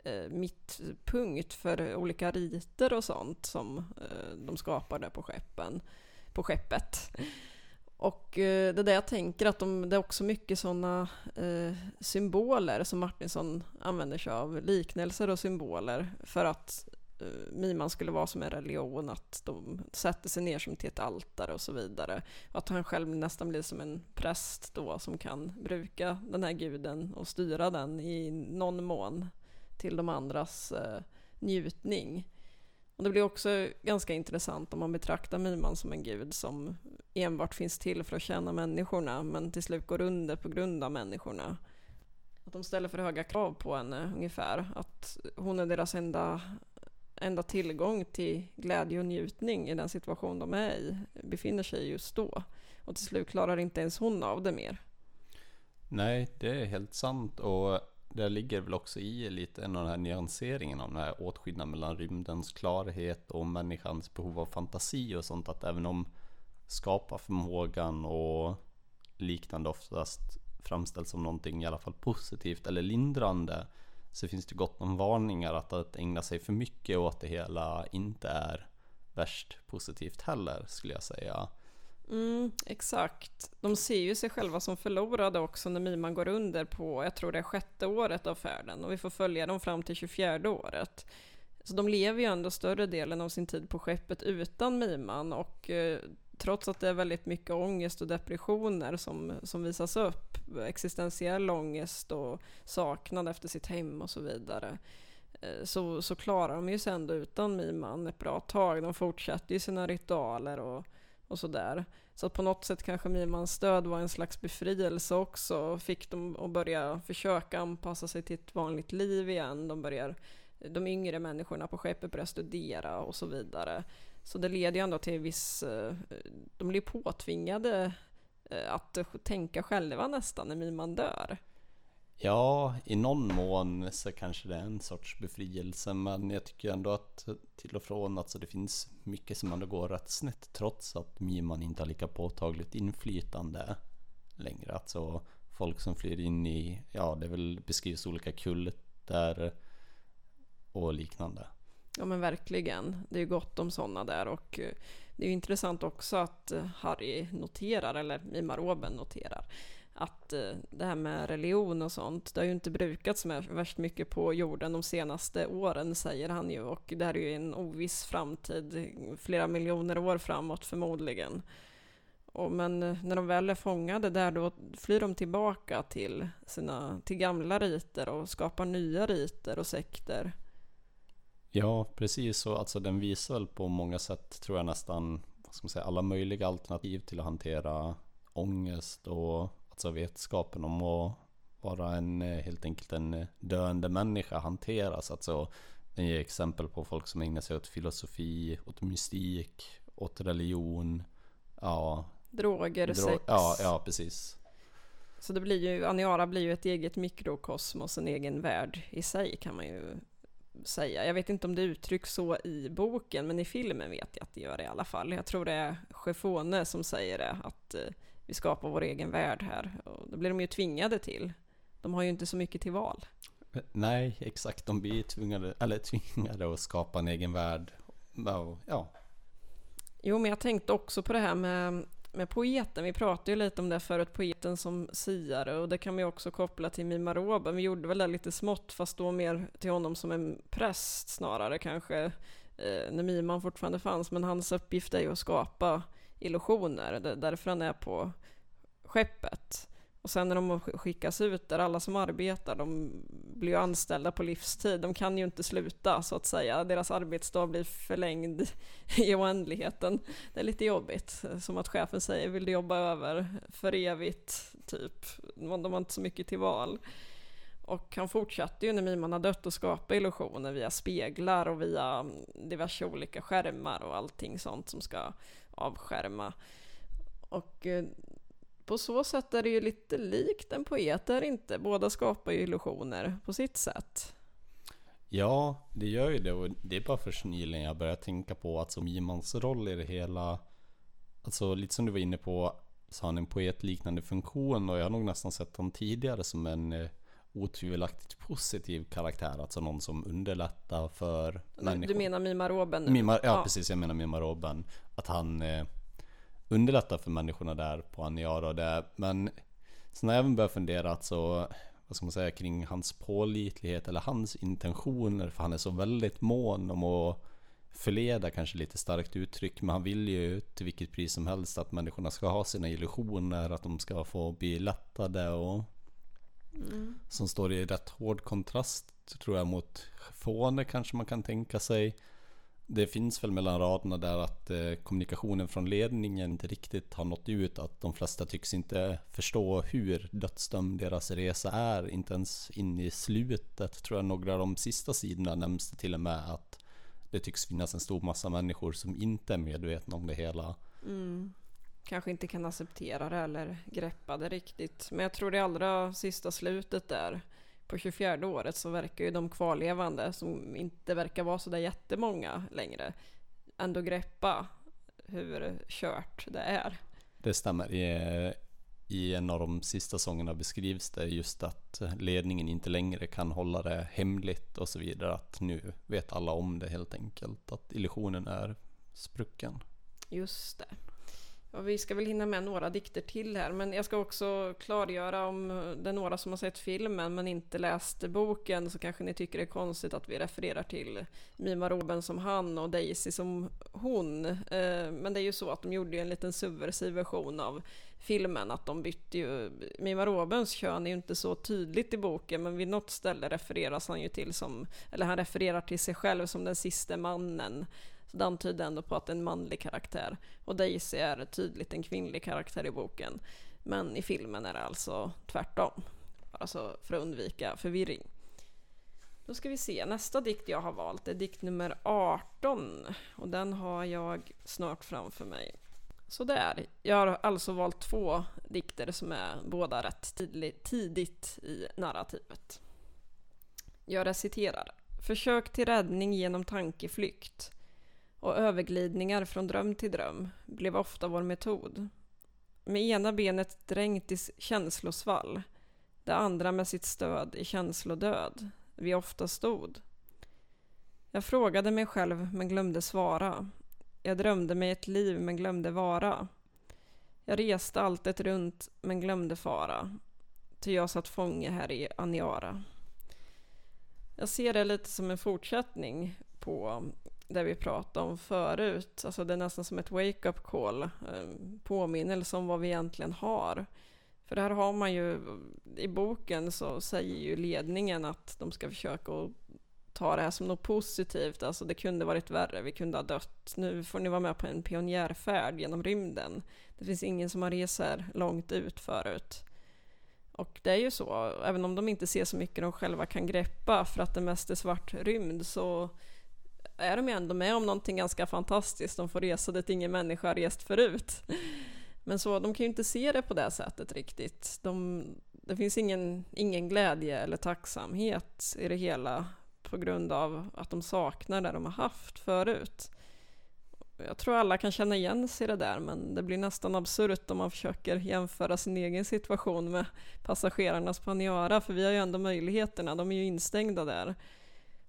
eh, mittpunkt för olika riter och sånt som eh, de skapar där på skeppen. På skeppet. Och eh, det är det jag tänker att de, det är också mycket sådana eh, symboler som Martinsson använder sig av. Liknelser och symboler för att eh, Miman skulle vara som en religion, att de sätter sig ner som till ett altare och så vidare. Och att han själv nästan blir som en präst då som kan bruka den här guden och styra den i någon mån till de andras eh, njutning. Och det blir också ganska intressant om man betraktar Miman som en gud som enbart finns till för att tjäna människorna men till slut går under på grund av människorna. Att de ställer för höga krav på henne eh, ungefär. Att hon är deras enda, enda tillgång till glädje och njutning i den situation de är i, befinner sig i just då. Och till slut klarar inte ens hon av det mer. Nej, det är helt sant och det ligger väl också i lite av den här nyanseringen av den här åtskillnaden mellan rymdens klarhet och människans behov av fantasi och sånt att även om skaparförmågan och liknande oftast framställs som någonting i alla fall positivt eller lindrande så finns det gott om varningar att, att ägna sig för mycket åt det hela inte är värst positivt heller skulle jag säga. Mm, exakt. De ser ju sig själva som förlorade också när Miman går under på, jag tror det är sjätte året av färden och vi får följa dem fram till 24 året. Så de lever ju ändå större delen av sin tid på skeppet utan Miman och eh, trots att det är väldigt mycket ångest och depressioner som, som visas upp, existentiell ångest och saknad efter sitt hem och så vidare, eh, så, så klarar de ju sig ändå utan Miman ett bra tag. De fortsätter ju sina ritualer och, och sådär. Så att på något sätt kanske Mimans död var en slags befrielse också. Fick dem att börja försöka anpassa sig till ett vanligt liv igen. De, börjar, de yngre människorna på skeppet börjar studera och så vidare. Så det leder ju ändå till viss... Eh, de blir påtvingade eh, att tänka själva nästan när Miman dör. Ja, i någon mån så kanske det är en sorts befrielse men jag tycker ändå att till och från alltså det finns mycket som ändå går rätt snett trots att Miman inte har lika påtagligt inflytande längre. Alltså folk som flyr in i, ja det är väl beskrivs olika kulter och liknande. Ja men verkligen. Det är ju gott om sådana där och eh, det är ju intressant också att eh, Harry noterar, eller Mima Roben noterar, att eh, det här med religion och sånt, det har ju inte brukats med värst mycket på jorden de senaste åren säger han ju och det här är ju en oviss framtid, flera miljoner år framåt förmodligen. Och men eh, när de väl är fångade där då flyr de tillbaka till sina till gamla riter och skapar nya riter och sekter. Ja, precis så. Alltså den visar väl på många sätt, tror jag nästan, vad ska man säga, alla möjliga alternativ till att hantera ångest och alltså vetskapen om att vara en, eh, helt enkelt en eh, döende människa hanteras. Alltså, den ger exempel på folk som ägnar sig åt filosofi, åt mystik, åt religion, ja. Droger, dro sex. Ja, ja, precis. Så det blir ju, Aniara blir ju ett eget mikrokosmos, en egen värld i sig kan man ju säga. Jag vet inte om det uttrycks så i boken, men i filmen vet jag att det gör det i alla fall. Jag tror det är Chefone som säger det, att eh, vi skapar vår egen värld här. Och det blir de ju tvingade till. De har ju inte så mycket till val. Nej, exakt. De blir tvingade, eller tvingade att skapa en egen värld. Ja. Jo, men jag tänkte också på det här med, med poeten. Vi pratade ju lite om det förut, poeten som siare. Och det kan man ju också koppla till Mima Roben. Vi gjorde väl det lite smått, fast då mer till honom som en präst snarare kanske. Eh, när Miman fortfarande fanns. Men hans uppgift är ju att skapa illusioner. Det är därför han är på skeppet. Och sen när de skickas ut där, alla som arbetar, de blir ju anställda på livstid. De kan ju inte sluta så att säga. Deras arbetsdag blir förlängd [laughs] i oändligheten. Det är lite jobbigt. Som att chefen säger, vill du jobba över för evigt? Typ. De har inte så mycket till val. Och han fortsatte ju när Miman har dött att skapa illusioner via speglar och via diverse olika skärmar och allting sånt som ska avskärma. Och eh, på så sätt är det ju lite likt en poet, är inte? Båda skapar ju illusioner på sitt sätt. Ja, det gör ju det och det är bara först nyligen jag började tänka på att som Jimans roll i det hela Alltså lite som du var inne på så har han en poetliknande funktion och jag har nog nästan sett honom tidigare som en eh, otvivelaktigt positiv karaktär, alltså någon som underlättar för du, människor. Du menar Mima Roben? Mima, ja, ja, precis, jag menar Mima Roben. Att han eh, underlättar för människorna där på Aniara och det. Men sen har jag även börjat fundera alltså, vad ska man säga, kring hans pålitlighet eller hans intentioner. För han är så väldigt mån om att förleda, kanske lite starkt uttryck. Men han vill ju till vilket pris som helst att människorna ska ha sina illusioner, att de ska få bli lättade och mm. som står i rätt hård kontrast tror jag mot Fåne kanske man kan tänka sig det finns väl mellan raderna där att eh, kommunikationen från ledningen inte riktigt har nått ut. Att de flesta tycks inte förstå hur dödsdömd deras resa är. Inte ens in i slutet tror jag några av de sista sidorna nämns det till och med att det tycks finnas en stor massa människor som inte är medvetna om det hela. Mm. Kanske inte kan acceptera det eller greppa det riktigt. Men jag tror det allra sista slutet där på 24 året så verkar ju de kvarlevande, som inte verkar vara sådär jättemånga längre, ändå greppa hur kört det är. Det stämmer. I, I en av de sista sångerna beskrivs det just att ledningen inte längre kan hålla det hemligt och så vidare. Att nu vet alla om det helt enkelt. Att illusionen är sprucken. Just det. Och vi ska väl hinna med några dikter till här, men jag ska också klargöra om det är några som har sett filmen men inte läst boken så kanske ni tycker det är konstigt att vi refererar till Mima Roben som han och Daisy som hon. Eh, men det är ju så att de gjorde en liten subversiv version av filmen, att de bytte ju... Mima Robens kön är ju inte så tydligt i boken, men vid något ställe refereras han ju till som, eller han refererar till sig själv som den sista mannen så det antyder ändå på att det är en manlig karaktär. Och Daisy är tydligt en kvinnlig karaktär i boken. Men i filmen är det alltså tvärtom. Alltså för att undvika förvirring. Då ska vi se, nästa dikt jag har valt är dikt nummer 18. Och den har jag snart framför mig. Så där. Jag har alltså valt två dikter som är båda rätt tidigt i narrativet. Jag reciterar. Försök till räddning genom tankeflykt och överglidningar från dröm till dröm blev ofta vår metod. Med ena benet dränkt i känslosvall, det andra med sitt stöd i känslodöd vi ofta stod. Jag frågade mig själv men glömde svara. Jag drömde mig ett liv men glömde vara. Jag reste alltet runt men glömde fara. Ty jag satt fånge här i Aniara. Jag ser det lite som en fortsättning på det vi pratade om förut. Alltså det är nästan som ett wake-up call, eh, påminnelse om vad vi egentligen har. För här har man ju, i boken så säger ju ledningen att de ska försöka att ta det här som något positivt, alltså det kunde varit värre, vi kunde ha dött. Nu får ni vara med på en pionjärfärd genom rymden. Det finns ingen som har rest här långt ut förut. Och det är ju så, även om de inte ser så mycket de själva kan greppa för att det mest är svart rymd så är de ju ändå med om någonting ganska fantastiskt. De får resa dit ingen människa har rest förut. Men så, de kan ju inte se det på det sättet riktigt. De, det finns ingen, ingen glädje eller tacksamhet i det hela på grund av att de saknar det de har haft förut. Jag tror alla kan känna igen sig i det där, men det blir nästan absurt om man försöker jämföra sin egen situation med passagerarnas på Aniara, för vi har ju ändå möjligheterna, de är ju instängda där.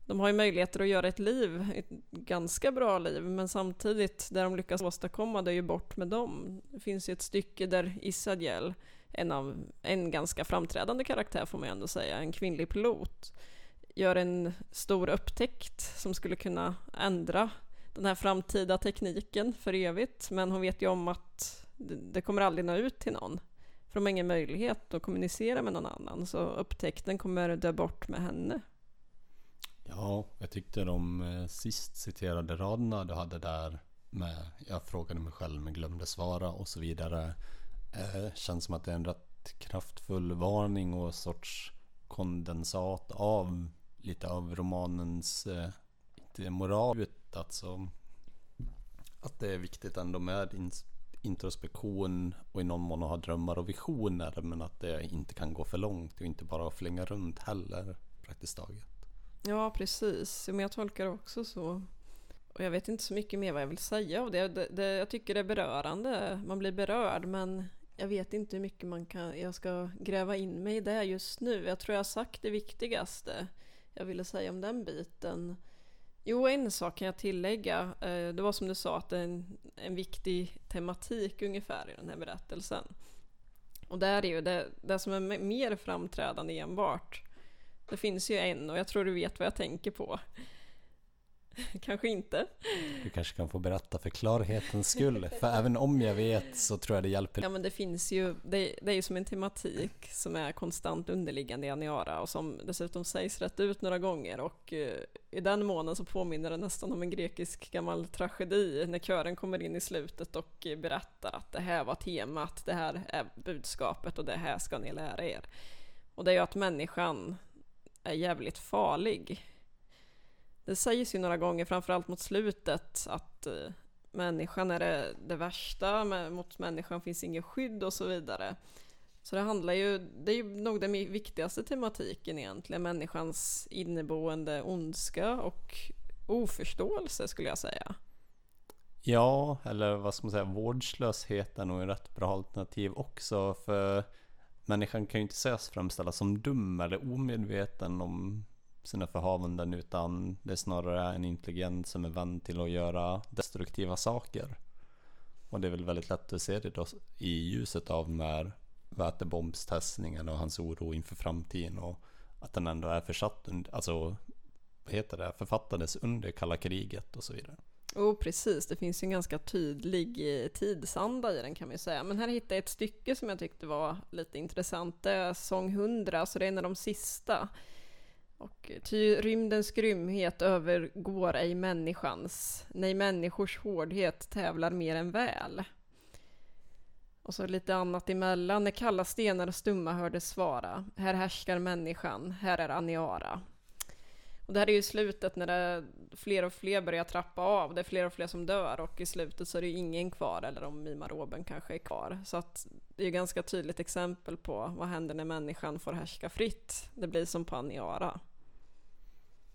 De har ju möjligheter att göra ett liv, ett ganska bra liv, men samtidigt, det de lyckas åstadkomma, det är ju bort med dem. Det finns ju ett stycke där Isadiel, en, av, en ganska framträdande karaktär får man ju ändå säga, en kvinnlig pilot, gör en stor upptäckt som skulle kunna ändra den här framtida tekniken för evigt. Men hon vet ju om att det kommer aldrig nå ut till någon. För de har ingen möjlighet att kommunicera med någon annan. Så upptäckten kommer dö bort med henne. Ja, jag tyckte de eh, sist citerade raderna du hade där med Jag frågade mig själv men glömde svara och så vidare. Eh, känns som att det är en rätt kraftfull varning och sorts kondensat av lite av romanens eh, inte moral alltså att det är viktigt ändå med introspektion och i någon mån att ha drömmar och visioner men att det inte kan gå för långt och inte bara flänga runt heller praktiskt taget. Ja precis, men jag tolkar det också så. Och jag vet inte så mycket mer vad jag vill säga av det. det, det jag tycker det är berörande, man blir berörd men jag vet inte hur mycket man kan, jag ska gräva in mig i det just nu. Jag tror jag har sagt det viktigaste jag ville säga om den biten. Jo, en sak kan jag tillägga. Eh, det var som du sa att det är en, en viktig tematik ungefär i den här berättelsen. Och där är ju det, det som är mer framträdande enbart. Det finns ju en och jag tror du vet vad jag tänker på. [laughs] kanske inte. Du kanske kan få berätta för klarhetens skull. För även om jag vet så tror jag det hjälper. Ja men det finns ju, det, det är ju som en tematik som är konstant underliggande i Aniara och som dessutom sägs rätt ut några gånger och uh, i den månen så påminner det nästan om en grekisk gammal tragedi när kören kommer in i slutet och berättar att det här var temat, det här är budskapet och det här ska ni lära er. Och det är ju att människan är jävligt farlig det sägs ju några gånger, framförallt mot slutet, att eh, människan är det, det värsta, mot människan finns inget skydd och så vidare. Så det handlar ju, det är ju nog den viktigaste tematiken egentligen, människans inneboende ondska och oförståelse skulle jag säga. Ja, eller vad ska man säga, vårdslöshet är nog ett rätt bra alternativ också, för människan kan ju inte sägas framställas som dum eller omedveten om sina förhavanden utan det är snarare en intelligens som är vänd till att göra destruktiva saker. Och det är väl väldigt lätt att se det då i ljuset av med vätebombstestningen och hans oro inför framtiden och att den ändå är försatt under, alltså vad heter det, författades under kalla kriget och så vidare. Oh, precis. Det finns ju en ganska tydlig eh, tidsanda i den kan man ju säga. Men här hittade jag ett stycke som jag tyckte var lite intressant. Det är sång 100, så det är en av de sista. Och eh, ty rymdens grymhet övergår ej människans, nej människors hårdhet tävlar mer än väl. Och så lite annat emellan, när kalla stenar och stumma hördes svara, här härskar människan, här är Aniara. Och det här är ju slutet när det fler och fler börjar trappa av, det är fler och fler som dör och i slutet så är det ju ingen kvar, eller om Mimaroben kanske är kvar. Så att det är ju ganska tydligt exempel på vad händer när människan får härska fritt. Det blir som på Aniara.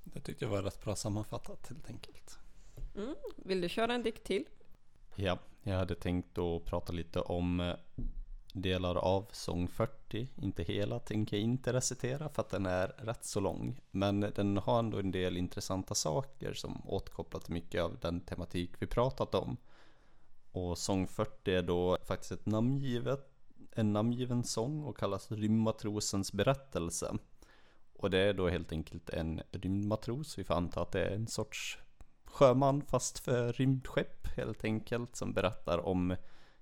Det tyckte jag var rätt bra sammanfattat helt enkelt. Mm. Vill du köra en dikt till? Ja, jag hade tänkt att prata lite om eh, delar av sång 40. Inte hela tänker jag inte recitera för att den är rätt så lång. Men den har ändå en del intressanta saker som återkopplar till mycket av den tematik vi pratat om. Och sång 40 är då faktiskt ett namngivet, en namngiven sång och kallas Rymmatrosens berättelse. Och det är då helt enkelt en rymdmatros, vi får anta att det är en sorts sjöman fast för rymdskepp helt enkelt som berättar om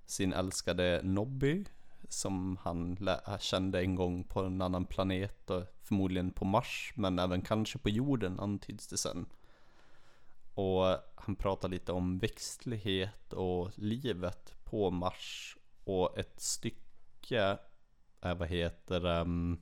sin älskade Nobby som han kände en gång på en annan planet och förmodligen på Mars men även kanske på jorden antyds det sen. Och han pratar lite om växtlighet och livet på Mars och ett stycke, äh, vad heter um,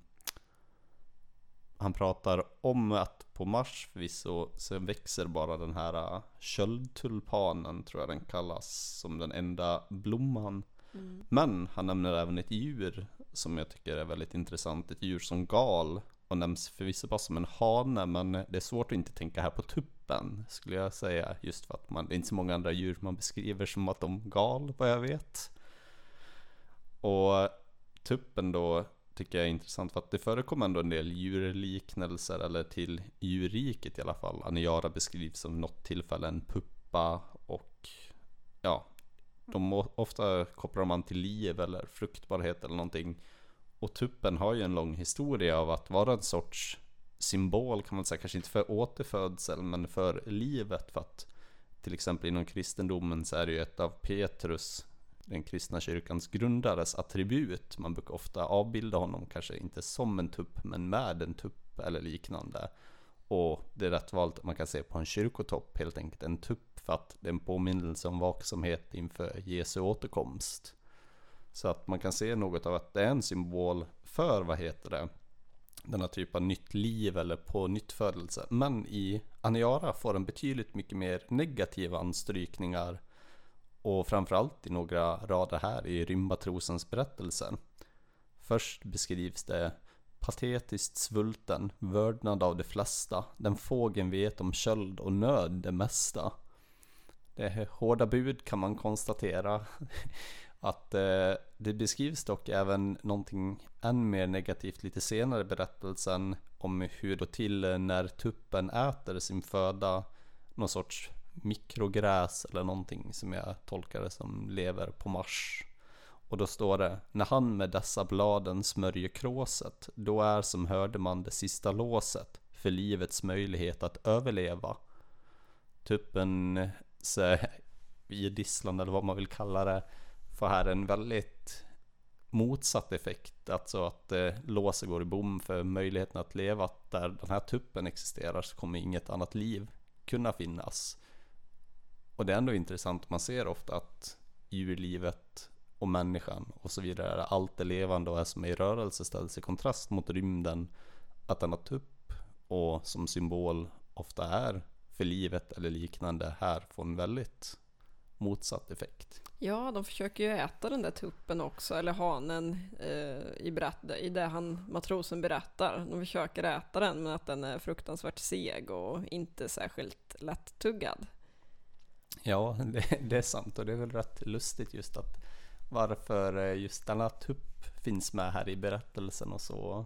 han pratar om att på Mars förvisso så växer bara den här eh, köldtulpanen tror jag den kallas som den enda blomman. Mm. Men han nämner även ett djur som jag tycker är väldigt intressant. Ett djur som gal och nämns förvisso bara som en hane men det är svårt att inte tänka här på tuppen skulle jag säga. Just för att man, det är inte så många andra djur man beskriver som att de gal vad jag vet. Och tuppen då tycker jag är intressant för att det förekommer ändå en del djurliknelser eller till djurriket i alla fall. Aniara beskrivs som något tillfälle en puppa och ja, de ofta kopplar man till liv eller fruktbarhet eller någonting. Och tuppen har ju en lång historia av att vara en sorts symbol kan man säga, kanske inte för återfödsel men för livet. För att till exempel inom kristendomen så är det ju ett av Petrus den kristna kyrkans grundares attribut. Man brukar ofta avbilda honom, kanske inte som en tupp, men med en tupp eller liknande. Och det är rätt valt att man kan se på en kyrkotopp helt enkelt en tupp för att det är en påminnelse om vaksamhet inför Jesu återkomst. Så att man kan se något av att det är en symbol för, vad heter det, denna typ av nytt liv eller på nytt födelse. Men i Aniara får den betydligt mycket mer negativa anstrykningar och framförallt i några rader här i Rymbatrosens berättelse. Först beskrivs det patetiskt svulten, vördnad av de flesta, den fågeln vet om köld och nöd det mesta. Det är hårda bud kan man konstatera. [laughs] Att eh, det beskrivs dock även någonting än mer negativt lite senare i berättelsen om hur då till när tuppen äter sin föda någon sorts mikrogräs eller någonting som jag tolkar det som lever på Mars. Och då står det, när han med dessa bladen smörjer kråset, då är som hörde man det sista låset för livets möjlighet att överleva. Tuppen idisslan [laughs] eller vad man vill kalla det, får här en väldigt motsatt effekt. Alltså att eh, låset går i bom för möjligheten att leva. Där den här tuppen existerar så kommer inget annat liv kunna finnas. Och det är ändå intressant, man ser ofta att djurlivet och människan och så vidare, allt är levande och är som är i rörelse ställs i kontrast mot rymden. Att denna tupp och som symbol ofta är för livet eller liknande här får en väldigt motsatt effekt. Ja, de försöker ju äta den där tuppen också, eller hanen eh, i, berätt, i det han, matrosen berättar. De försöker äta den, men att den är fruktansvärt seg och inte särskilt lättuggad. Ja, [laughs] det, det, är sant och det är väl rätt lustigt just att varför eh, just denna tupp finns med här i berättelsen och så.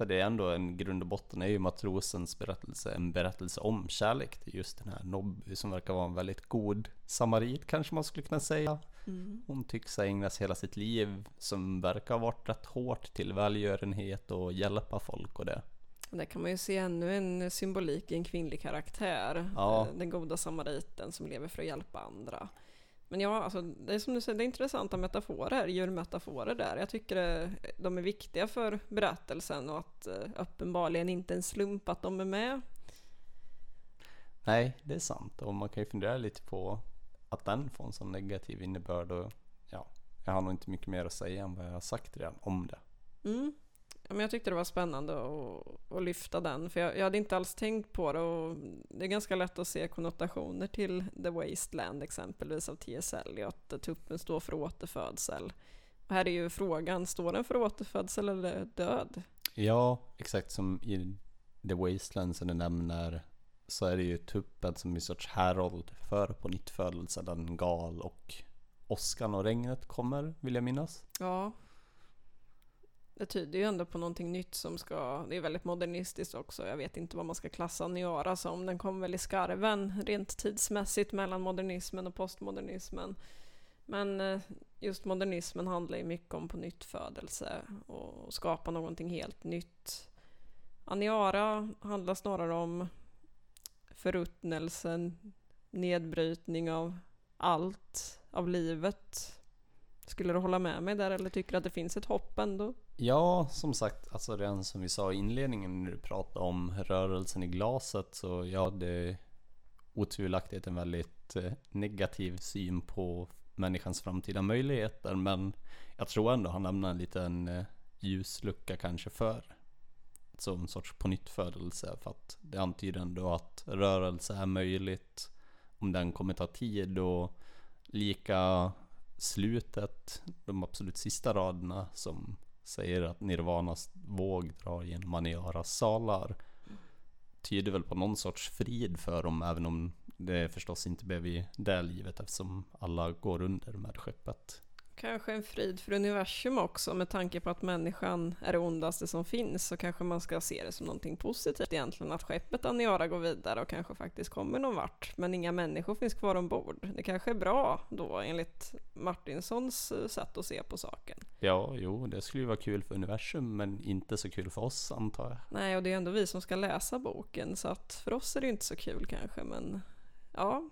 För det är ändå en grund och botten är ju matrosens berättelse en berättelse om kärlek till just den här Nobby som verkar vara en väldigt god samarit kanske man skulle kunna säga. Mm. Hon tycks ha ägnat hela sitt liv som verkar ha varit rätt hårt till välgörenhet och hjälpa folk och det. Där kan man ju se ännu en symbolik i en kvinnlig karaktär. Ja. Den goda samariten som lever för att hjälpa andra. Men ja, alltså, det är som du säger, det är intressanta metaforer, djurmetaforer där. Jag tycker de är viktiga för berättelsen och att eh, uppenbarligen inte en slump att de är med. Nej, det är sant. Och man kan ju fundera lite på att den får en sån negativ innebörd. Och, ja, jag har nog inte mycket mer att säga än vad jag har sagt redan om det. Mm men jag tyckte det var spännande att, att lyfta den, för jag, jag, hade inte alls tänkt på det och det är ganska lätt att se konnotationer till The Wasteland exempelvis av T.S. Eliot, tuppen står för återfödsel. Och här är ju frågan, står den för återfödsel eller död? Ja, exakt som i The Wasteland som du nämner så är det ju tuppen som är sorts härold för på nytt födelse, den gal och åskan och regnet kommer, vill jag minnas. Ja, det tyder ju ändå på någonting nytt som ska, det är väldigt modernistiskt också. Jag vet inte vad man ska klassa Niara som. Den kom väl i skarven rent tidsmässigt mellan modernismen och postmodernismen. Men eh, just modernismen handlar ju mycket om på nytt födelse och skapa någonting helt nytt. Aniara handlar snarare om förruttnelsen, nedbrytning av allt, av livet. Skulle du hålla med mig där eller tycker du att det finns ett hopp ändå? Ja, som sagt, alltså redan som vi sa i inledningen när du pratade om rörelsen i glaset så ja, det är otvivelaktigt en väldigt eh, negativ syn på människans framtida möjligheter. Men jag tror ändå han lämnar en liten eh, ljuslucka kanske för som en sorts pånyttfödelse för att det antyder ändå att rörelse är möjligt om den kommer ta tid och lika slutet, de absolut sista raderna som säger att Nirvanas våg drar genom Aniaras salar tyder väl på någon sorts frid för dem även om det förstås inte blev i det livet eftersom alla går under med skeppet. Kanske en frid för universum också med tanke på att människan är det ondaste som finns så kanske man ska se det som någonting positivt egentligen att skeppet Aniara går vidare och kanske faktiskt kommer någon vart men inga människor finns kvar ombord. Det kanske är bra då enligt Martinsons eh, sätt att se på saken. Ja, jo, det skulle ju vara kul för universum men inte så kul för oss antar jag. Nej, och det är ändå vi som ska läsa boken så att för oss är det inte så kul kanske men ja,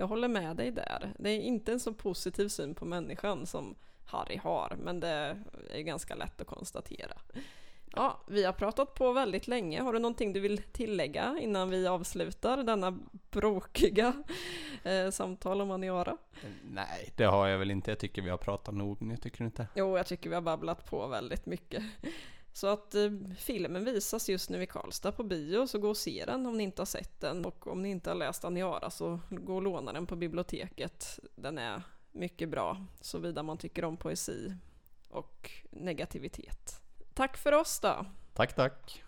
jag håller med dig där. Det är inte en så positiv syn på människan som Harry har, men det är ganska lätt att konstatera. Ja, vi har pratat på väldigt länge. Har du någonting du vill tillägga innan vi avslutar denna bråkiga eh, samtal om Aniara? Nej, det har jag väl inte. Jag tycker vi har pratat nog nu, tycker du inte? Jo, jag tycker vi har babblat på väldigt mycket. Så att eh, filmen visas just nu i Karlstad på bio, så gå och se den om ni inte har sett den. Och om ni inte har läst Aniara så gå och låna den på biblioteket. Den är mycket bra, såvida man tycker om poesi och negativitet. Tack för oss då! Tack, tack!